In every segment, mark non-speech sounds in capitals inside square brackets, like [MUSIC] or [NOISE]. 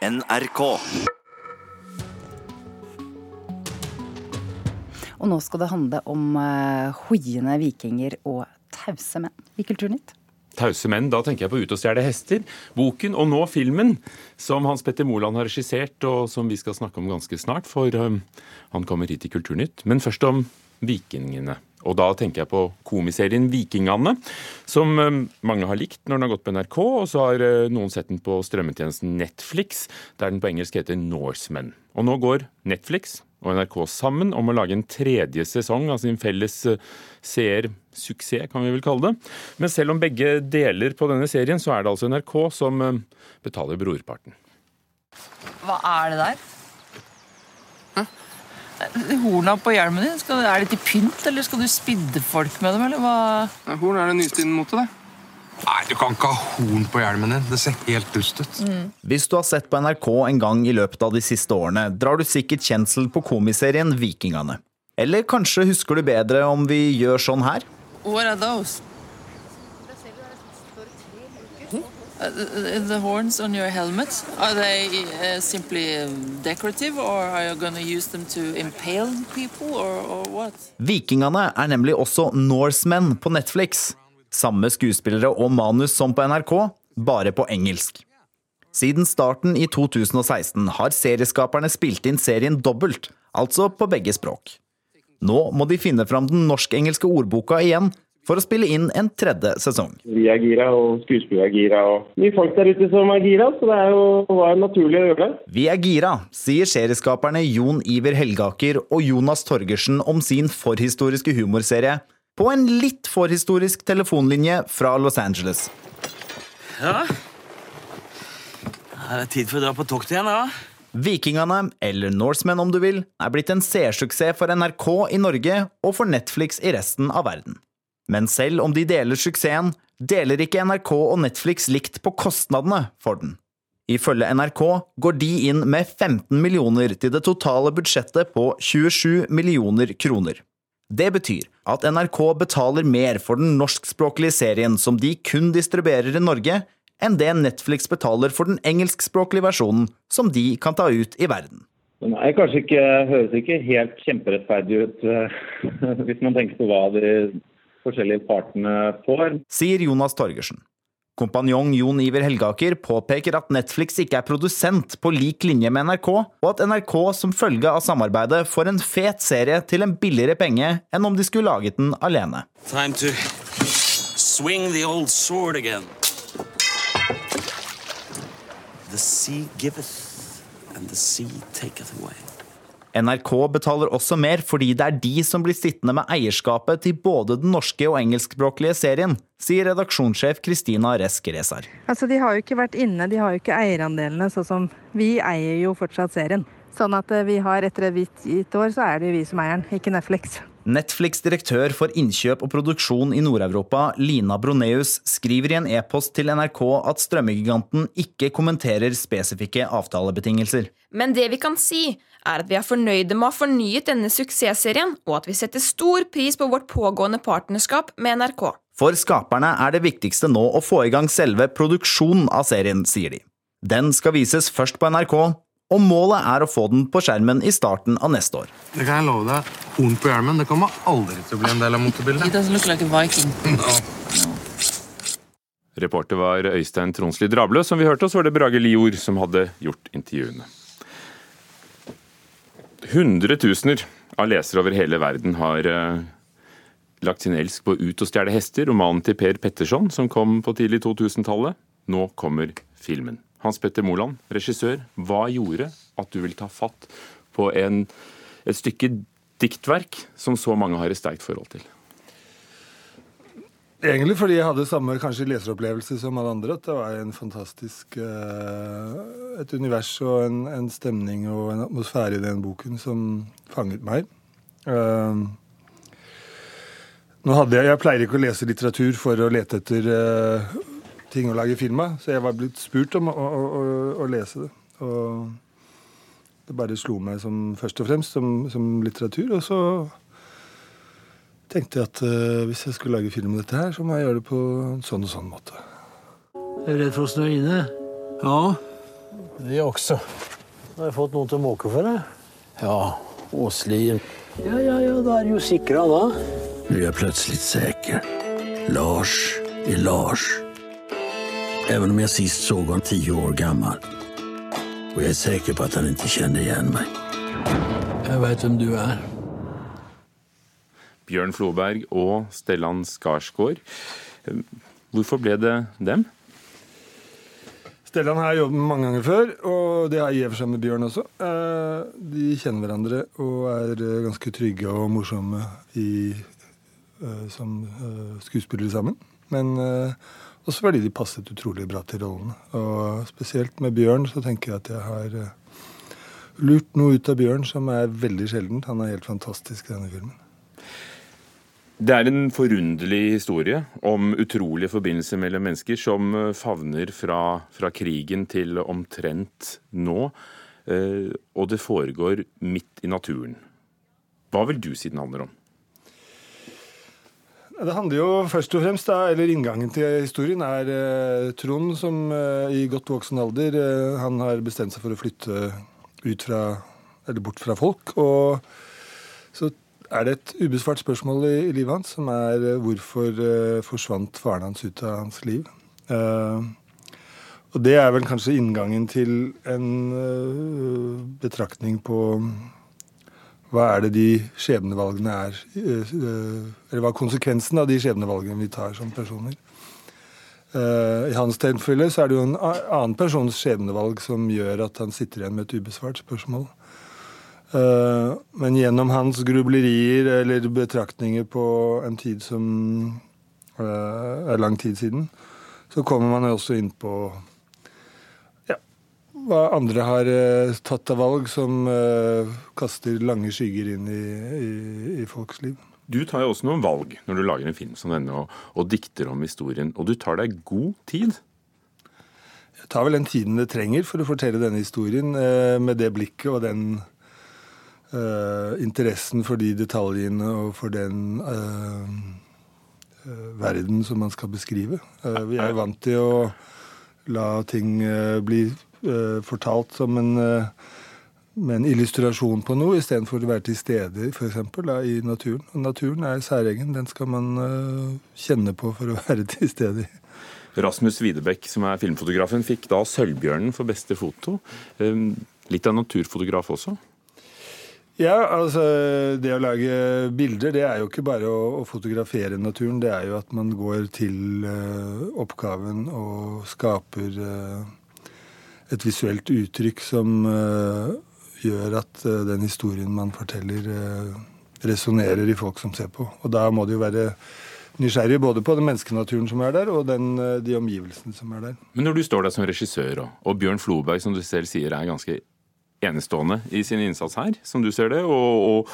NRK. Og nå skal det handle om uh, hoiende vikinger og tause menn i Kulturnytt. Tause menn, da tenker jeg på Ut og stjele hester, boken og nå filmen, som Hans Petter Moland har regissert, og som vi skal snakke om ganske snart, for um, han kommer hit i Kulturnytt. Men først om vikingene. Og da tenker jeg på komiserien Vikingane, som um, mange har likt når den har gått på NRK, og så har uh, noen sett den på strømmetjenesten Netflix, der den på engelsk heter Norsemen. Og nå går Netflix og NRK sammen om å lage en tredje sesong av sin felles uh, seersuksess, kan vi vel kalle det. Men selv om begge deler på denne serien, så er det altså NRK som betaler brorparten. Hva er det der? Horna på hjelmen din, skal, er det til pynt, eller skal du spidde folk med dem? eller hva? Horn er det nyeste innen mote, det. Nei, du kan ikke ha horn på hjelmen din. Det ser helt dust ut. Mm. Hvis du har sett på NRK en gang i løpet av de siste årene, drar du sikkert kjensel på komiserien Vikingane. Eller kanskje husker du bedre om vi gjør sånn her? What are those? Uh, the horns on your helmet, are they uh, simply um, decorative, or are you going to use them to impale people, or, or what? Vikingene er nemlig også Norsemen på Netflix. Samme skuespillere og manus som på NRK, bare på engelsk. Siden starten i 2016 har serieskaperne spilt inn serien dobbelt, altså på begge språk. Nå må de finne fram den norsk-engelske ordboka igjen, for å spille inn en tredje sesong. Vi er gira, og skuespillere er gira, og mye folk der ute som er gira, så det er jo var naturlig å gjøre det. Vi er gira, sier serieskaperne Jon Iver Helgaker og Jonas Torgersen om sin forhistoriske humorserie på en litt forhistorisk telefonlinje fra Los Angeles. Ja, er det tid for å dra på tokt igjen, da? Vikingene, eller Norsemen om du vil, er blitt en seersuksess for NRK i Norge og for Netflix i resten av verden. Men selv om de deler suksessen, deler ikke NRK og Netflix likt på kostnadene for den. Ifølge NRK går de inn med 15 millioner til det totale budsjettet på 27 millioner kroner. Det betyr at NRK betaler mer for den norskspråklige serien som de kun distribuerer i Norge, enn det Netflix betaler for den engelskspråklige versjonen som de kan ta ut i verden. Er kanskje høres ikke helt kjemperettferdig ut [LAUGHS] hvis man tenker på hva de forskjellige partene får. Sier Jonas Torgersen. Kompanjong Jon Iver Helgaker påpeker at Netflix ikke er produsent på lik linje med NRK, og at NRK som følge av samarbeidet får en fet serie til en billigere penge enn om de skulle laget den alene. Time to swing the old sword again. The sea giveth, and the sea taketh away. NRK betaler også mer fordi det er de som blir sittende med eierskapet til både den norske og engelskspråklige serien, sier redaksjonssjef Kristina Resk Resar. Altså, de har jo ikke vært inne, de har jo ikke eierandelene sånn som Vi eier jo fortsatt serien. Sånn at eh, vi har etter et gitt år, så er det jo vi som eier den, ikke Netflix. Netflix-direktør for innkjøp og produksjon i Nord-Europa, Lina Broneus, skriver i en e-post til NRK at strømmegiganten ikke kommenterer spesifikke avtalebetingelser. Men det vi kan si, er at vi er fornøyde med å ha fornyet denne suksessserien, og at vi setter stor pris på vårt pågående partnerskap med NRK. For skaperne er det viktigste nå å få i gang selve produksjonen av serien, sier de. Den skal vises først på NRK, og målet er å få den på skjermen i starten av neste år. Det kan jeg love deg. Horn på hjelmen det kommer aldri til å bli en del av motebildet. Like Viking. [LAUGHS] No. Reporter var Øystein Tronsli Drablø. Som vi hørte, så var det Brage Lior som hadde gjort intervjuene. Hundretusener av lesere over hele verden har uh, lagt sin elsk på Ut og stjele hester, romanen til Per Petterson som kom på tidlig 2000-tallet. Nå kommer filmen. Hans Petter Moland, regissør. Hva gjorde at du ville ta fatt på en, et stykke diktverk som så mange har et sterkt forhold til? Egentlig fordi jeg hadde samme kanskje leseropplevelse som alle andre. At det var en fantastisk uh, Et univers og en, en, stemning og en atmosfære i den boken som fanget meg. Uh, nå hadde jeg, jeg pleier ikke å lese litteratur for å lete etter uh, ting å lage film av, så jeg var blitt spurt om å, å, å, å lese det. Og det bare slo meg som, først og fremst som, som litteratur. Og så tenkte jeg at uh, hvis jeg skulle lage film om dette her, så må jeg gjøre det på en sånn og sånn måte. Er du redd for å snø inne? Ja. Det også. Har jeg fått noen til å måke for deg? Ja, Åslien. Ja, ja, ja, da er du jo sikra da. Du er plutselig sikker. Lars i Lars. Även om jag sist såg honom tio år gammal. Och jag är säker på att han inte kjenner igen mig. Jeg veit hvem du er. Bjørn Floberg og Stellan Skarsgård. Hvorfor ble det dem? Stellan har jeg jobbet med mange ganger før, og det har jeg i og for seg med Bjørn også. Eh, De kjenner hverandre og er eh, ganske trygge og morsomme i, eh, som skuespillere sammen. Men også fordi de passet utrolig bra til rollene. Og spesielt med Bjørn så tenker jeg at jeg har eh, lurt noe ut av Bjørn som er veldig sjeldent. Han er helt fantastisk i denne filmen. Det er en forunderlig historie om utrolige forbindelser mellom mennesker som eh, favner fra, fra krigen til omtrent nå. eh, Og det foregår midt i naturen. Hva vil du si den handler om? Det handler jo først og fremst, da, eller Inngangen til historien er eh, Trond som eh, i godt voksen alder eh, han har bestemt seg for å flytte ut fra, eller bort fra folk. Og så er det et ubesvart spørsmål i, i livet hans, som er eh, hvorfor eh, forsvant faren hans ut av hans liv. Eh, og det er vel kanskje inngangen til en betraktning på hva er det de skjebnevalgene er eh, Eller hva er konsekvensen av de skjebnevalgene vi tar som personer. Eh, I hans tilfelle så er det jo en annen persons skjebnevalg som gjør at han sitter igjen med et ubesvart spørsmål. Eh, Men gjennom hans grublerier eller betraktninger på en tid som er lang tid siden, så kommer man også inn på hva andre har eh, tatt av valg som eh, kaster lange skygger inn i, i, i folks liv. Du tar jo også noen valg når du lager en film som denne og, og dikter om historien. Og du tar deg god tid. Jeg tar vel den tiden det trenger for å fortelle denne historien, eh, med det blikket og den eh, interessen for de detaljene og for den eh, eh, verden som man skal beskrive. Vi er vant til å la ting bli fortalt som en, eh, en illustrasjon på noe, istedenfor å være til stede for eksempel, da, i naturen. Og naturen er særegen. Den skal man eh, kjenne på for å [LAUGHS] være til stede i. Rasmus Widebekk, som er filmfotografen, fikk da Sølvbjørnen for beste foto. Litt av naturfotograf også. Ja, altså det å lage bilder, det er jo ikke bare å, å fotografere naturen. Det er jo at man går til uh, oppgaven og skaper eh, et visuelt uttrykk som eh, gjør at eh, den historien man forteller, uh, resonnerer i folk som ser på. Og da må det jo være nysgjerrig både på den menneskenaturen som er der, og den, eh, de omgivelsene som er der. Men når du står der som regissør, og, og Bjørn Floberg, som du selv sier, er ganske enestående i sin innsats her, som du ser det, og, og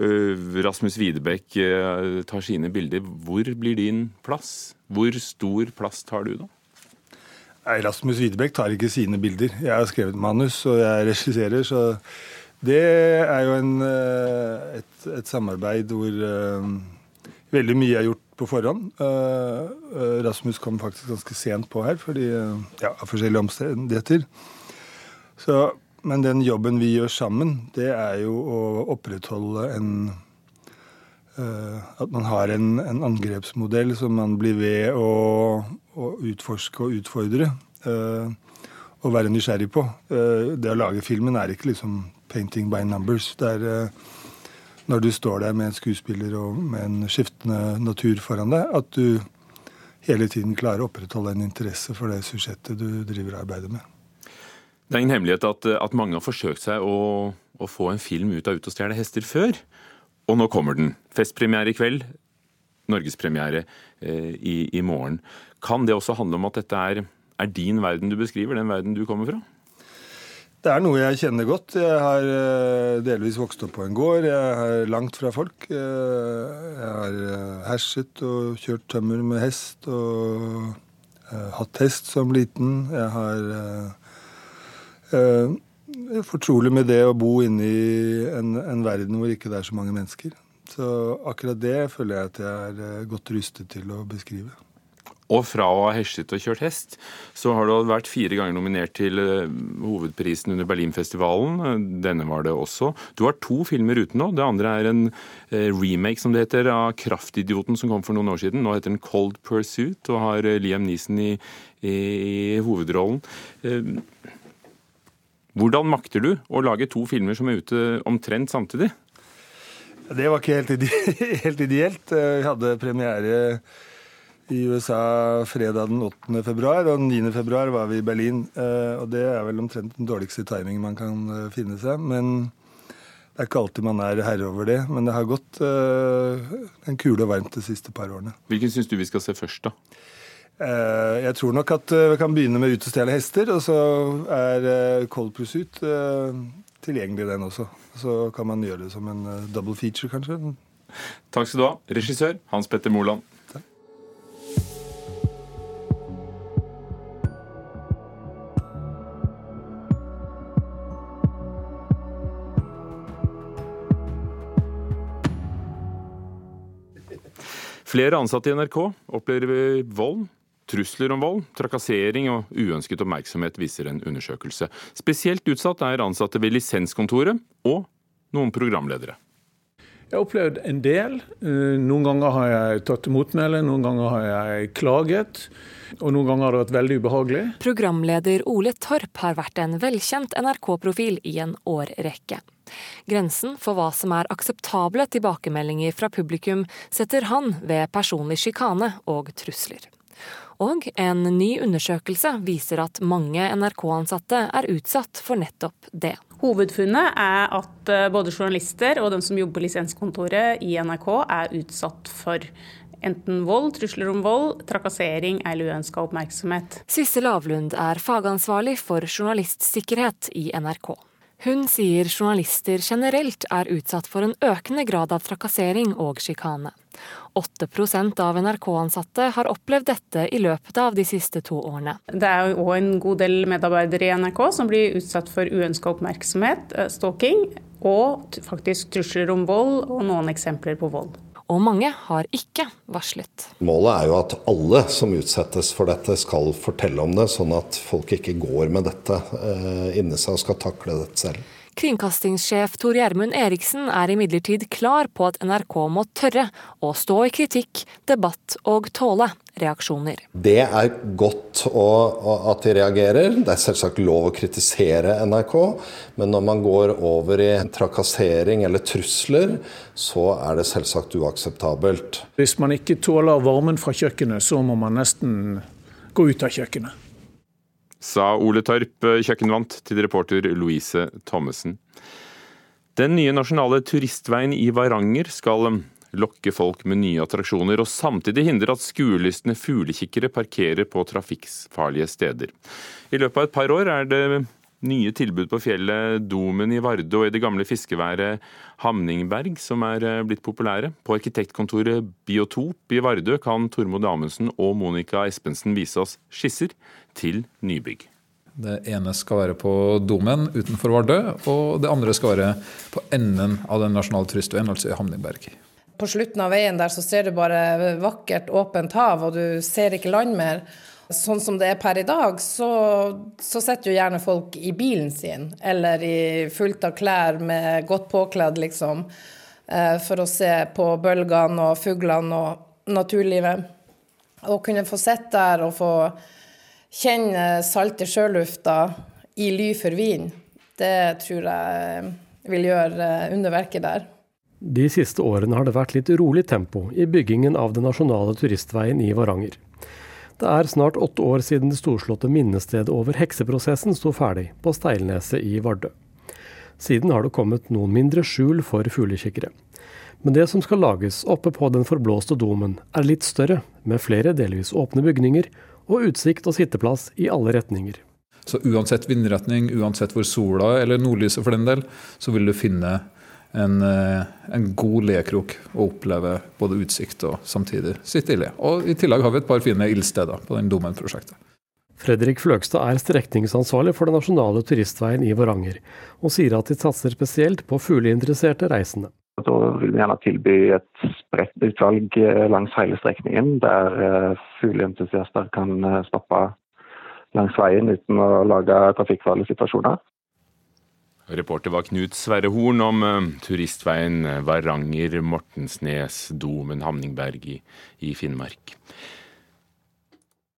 uh, Rasmus Widebekk uh, tar sine bilder, hvor blir din plass? Hvor stor plass tar du da? Rasmus Widebekk tar ikke sine bilder. Jeg har skrevet manus, og jeg regisserer, så det er jo en, eh, et, et samarbeid hvor uh, veldig mye er gjort på forhånd. Eh, Rasmus kom faktisk ganske sent på her, fordi, uh, ja, av forskjellige omstendigheter. Men den jobben vi gjør sammen, det er jo å opprettholde en At man har en, en angrepsmodell som man blir ved å, å utforske og utfordre. eh, og være nysgjerrig på. Eh, det å lage filmen er ikke liksom painting by numbers. Det er eh, når du står der med en skuespiller og med en skiftende natur foran deg, at du hele tiden klarer å opprettholde en interesse for det sujettet du driver arbeidet med. Det er ingen hemmelighet at, at mange har forsøkt seg å, å få en film ut av Ut og stjele hester før. Og nå kommer den. Festpremiere i kveld. Norgespremiere eh, i, i morgen. Kan det også handle om at dette er, er din verden du beskriver, den verden du kommer fra? Det er noe jeg kjenner godt. Jeg har eh, delvis vokst opp på en gård. Jeg er langt fra folk. Eh, Jeg har eh, herset og kjørt tømmer med hest og hatt hest som liten. Jeg har fortrolig med det å bo inne i en, en verden hvor ikke det er så mange mennesker. Så akkurat det føler jeg at jeg er eh, godt rustet til å beskrive. Og fra å ha hesjet og kjørt hest, så har du vært fire ganger nominert til eh, hovedprisen under Berlinfestivalen. Denne var det også. Du har to filmer ute nå. Det andre er en eh, remake, som det heter, av Kraftidioten som kom for noen år siden. Nå heter den Cold Pursuit og har Liam Neeson i, i, i hovedrollen. Hvordan makter du å lage to filmer som er ute omtrent samtidig? Det var ikke helt, ide [LAUGHS] helt ideelt. Vi hadde premiere i USA fredag den 8. februar, og den 9. februar var vi i Berlin. Eh, og det er vel omtrent den dårligste timingen man kan eh, finne seg. Men det er ikke alltid man er herre over det. Men det har gått eh, en kule og varmt de siste par årene. Hvilken syns du vi skal se først, da? Jeg tror nok at vi kan begynne med 'Ut og stjele hester', og så er Cold Pursuit tilgjengelig, den også. Så kan man gjøre det som en double feature, kanskje. Takk skal du ha, regissør Hans Petter Moland. Flere ansatte i NRK opplever vold, trusler om vold, trakassering og uønsket oppmerksomhet, viser en undersøkelse. Spesielt utsatt er ansatte ved lisenskontoret og noen programledere. Jeg har opplevd en del. Eh, noen ganger har jeg tatt til motmæle, noen ganger har jeg klaget. Og noen ganger har det vært veldig ubehagelig. Programleder Ole Torp har vært en velkjent NRK-profil i en årrekke. Grensen for hva som er akseptable tilbakemeldinger fra publikum, setter han ved personlig sjikane og trusler. Og en ny undersøkelse viser at mange NRK-ansatte er utsatt for nettopp det. Hovedfunnet er at eh, både journalister og de som jobber på lisenskontoret i NRK er utsatt for enten vold, trusler om vold, trakassering eller uønska oppmerksomhet. Sissel Lavlund er fagansvarlig for journalistsikkerhet i NRK. Hun sier journalister generelt er utsatt for en økende grad av trakassering og sjikane. 8% av NRK-ansatte har opplevd dette i løpet av de siste to årene. Det er òg en god del medarbeidere i NRK som blir utsatt for uønska oppmerksomhet, eh, stalking, og faktisk trusler om vold og noen eksempler på vold og mange har ikke varslet. Målet er jo at alle som utsettes for dette skal fortelle om det, sånn at folk ikke går med dette eh, inni seg og skal takle dette selv. Kringkastingssjef Tor Gjermund Eriksen er imidlertid klar på at NRK må tørre å stå i kritikk, debatt og tåle reaksjoner. Det er godt å, at de reagerer. Det er selvsagt lov å kritisere NRK, men når man går over i trakassering eller trusler, så er det selvsagt uakseptabelt. Hvis man ikke tåler varmen fra kjøkkenet, så må man nesten gå ut av kjøkkenet sa Ole Torp, eh, kjøkkenvant, til reporter Louise Thommessen. Den nye nasjonale turistveien i Varanger skal eh, lokke folk med nye attraksjoner, og samtidig hindre at skuelystne fuglekikkere parkerer på trafikkfarlige steder. I løpet av et par år er det nye tilbud på fjellet Domen i Vardø og i det gamle fiskeværet Hamningberg som er eh, blitt populære. På arkitektkontoret Biotop i Vardø kan Tormod Amundsen og Monica Espensen vise oss skisser til nybygg. Det ene skal være på Domen utenfor Vardø, og det andre skal være på enden av den nasjonale turistveien, altså i Hamningberg. På slutten av veien der så ser du bare vakkert, åpent hav, og du ser ikke land mer. Sånn som det er per i dag, så, så setter jo gjerne folk i bilen sin, eller i fullt av klær med godt påkledd, liksom, eh, for å se på bølgene og fuglene og naturlivet. Å kunne få sitte der og få kjenne salte sjølufta i ly for vin, det tror jeg vil gjøre underverket der. De siste årene har det vært litt rolig tempo i byggingen av den nasjonale turistveien i Varanger. Det er snart åtte år siden det storslåtte minnestedet over hekseprosessen sto ferdig på Steilneset i Vardø. Siden har det kommet noen mindre skjul for fuglekikkere. Men det som skal lages oppe på den forblåste domen, er litt større, med flere delvis åpne bygninger og utsikt og sitteplass i alle retninger. Så uansett vindretning, uansett hvor sola eller nordlyset for den del, så vil du finne en, eh, en god lekrok å oppleve både utsikt og samtidig sitte i le. Og I tillegg har vi et par fine ildsteder på den Domen-prosjektet. Fredrik Fløgstad er strekningsansvarlig for den nasjonale turistveien i Varanger, og sier at de satser spesielt på fugleinteresserte reisende. Da vil vi gjerne tilby et spredt utvalg eh, langs hele strekningen, der eh, fugleentusiaster kan stoppe langs veien uten å lage trafikkfarlige situasjoner. Reporter var Knut Sverre Horn om eh, turistveien eh, Varanger-Mortensnes-Domen Hamningberg i, i Finnmark.